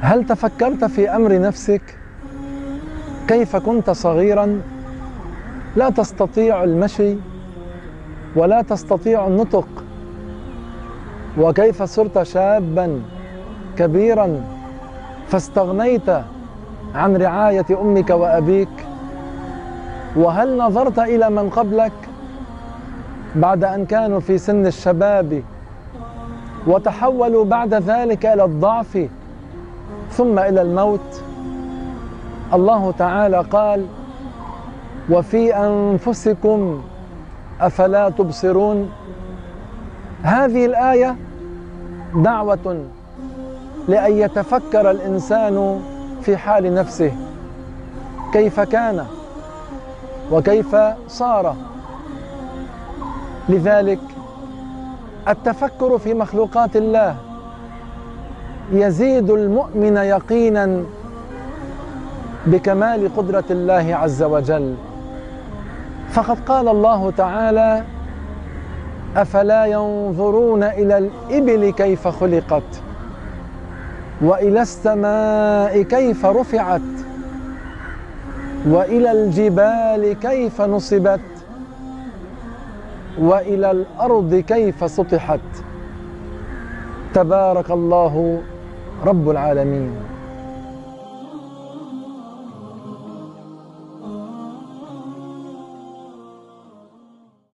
هل تفكرت في أمر نفسك؟ كيف كنت صغيرا؟ لا تستطيع المشي ولا تستطيع النطق. وكيف صرت شابا كبيرا فاستغنيت عن رعاية أمك وأبيك. وهل نظرت إلى من قبلك بعد أن كانوا في سن الشباب وتحولوا بعد ذلك إلى الضعف؟ ثم إلى الموت. الله تعالى قال وفي أنفسكم أفلا تبصرون. هذه الآية دعوة لأن يتفكر الإنسان في حال نفسه. كيف كان وكيف صار؟ لذلك التفكر في مخلوقات الله يزيد المؤمن يقينا بكمال قدرة الله عز وجل. فقد قال الله تعالى أفلا ينظرون إلى الإبل كيف خلقت وإلى السماء كيف رفعت وإلى الجبال كيف نصبت وإلى الأرض كيف سطحت. تبارك الله رب العالمين.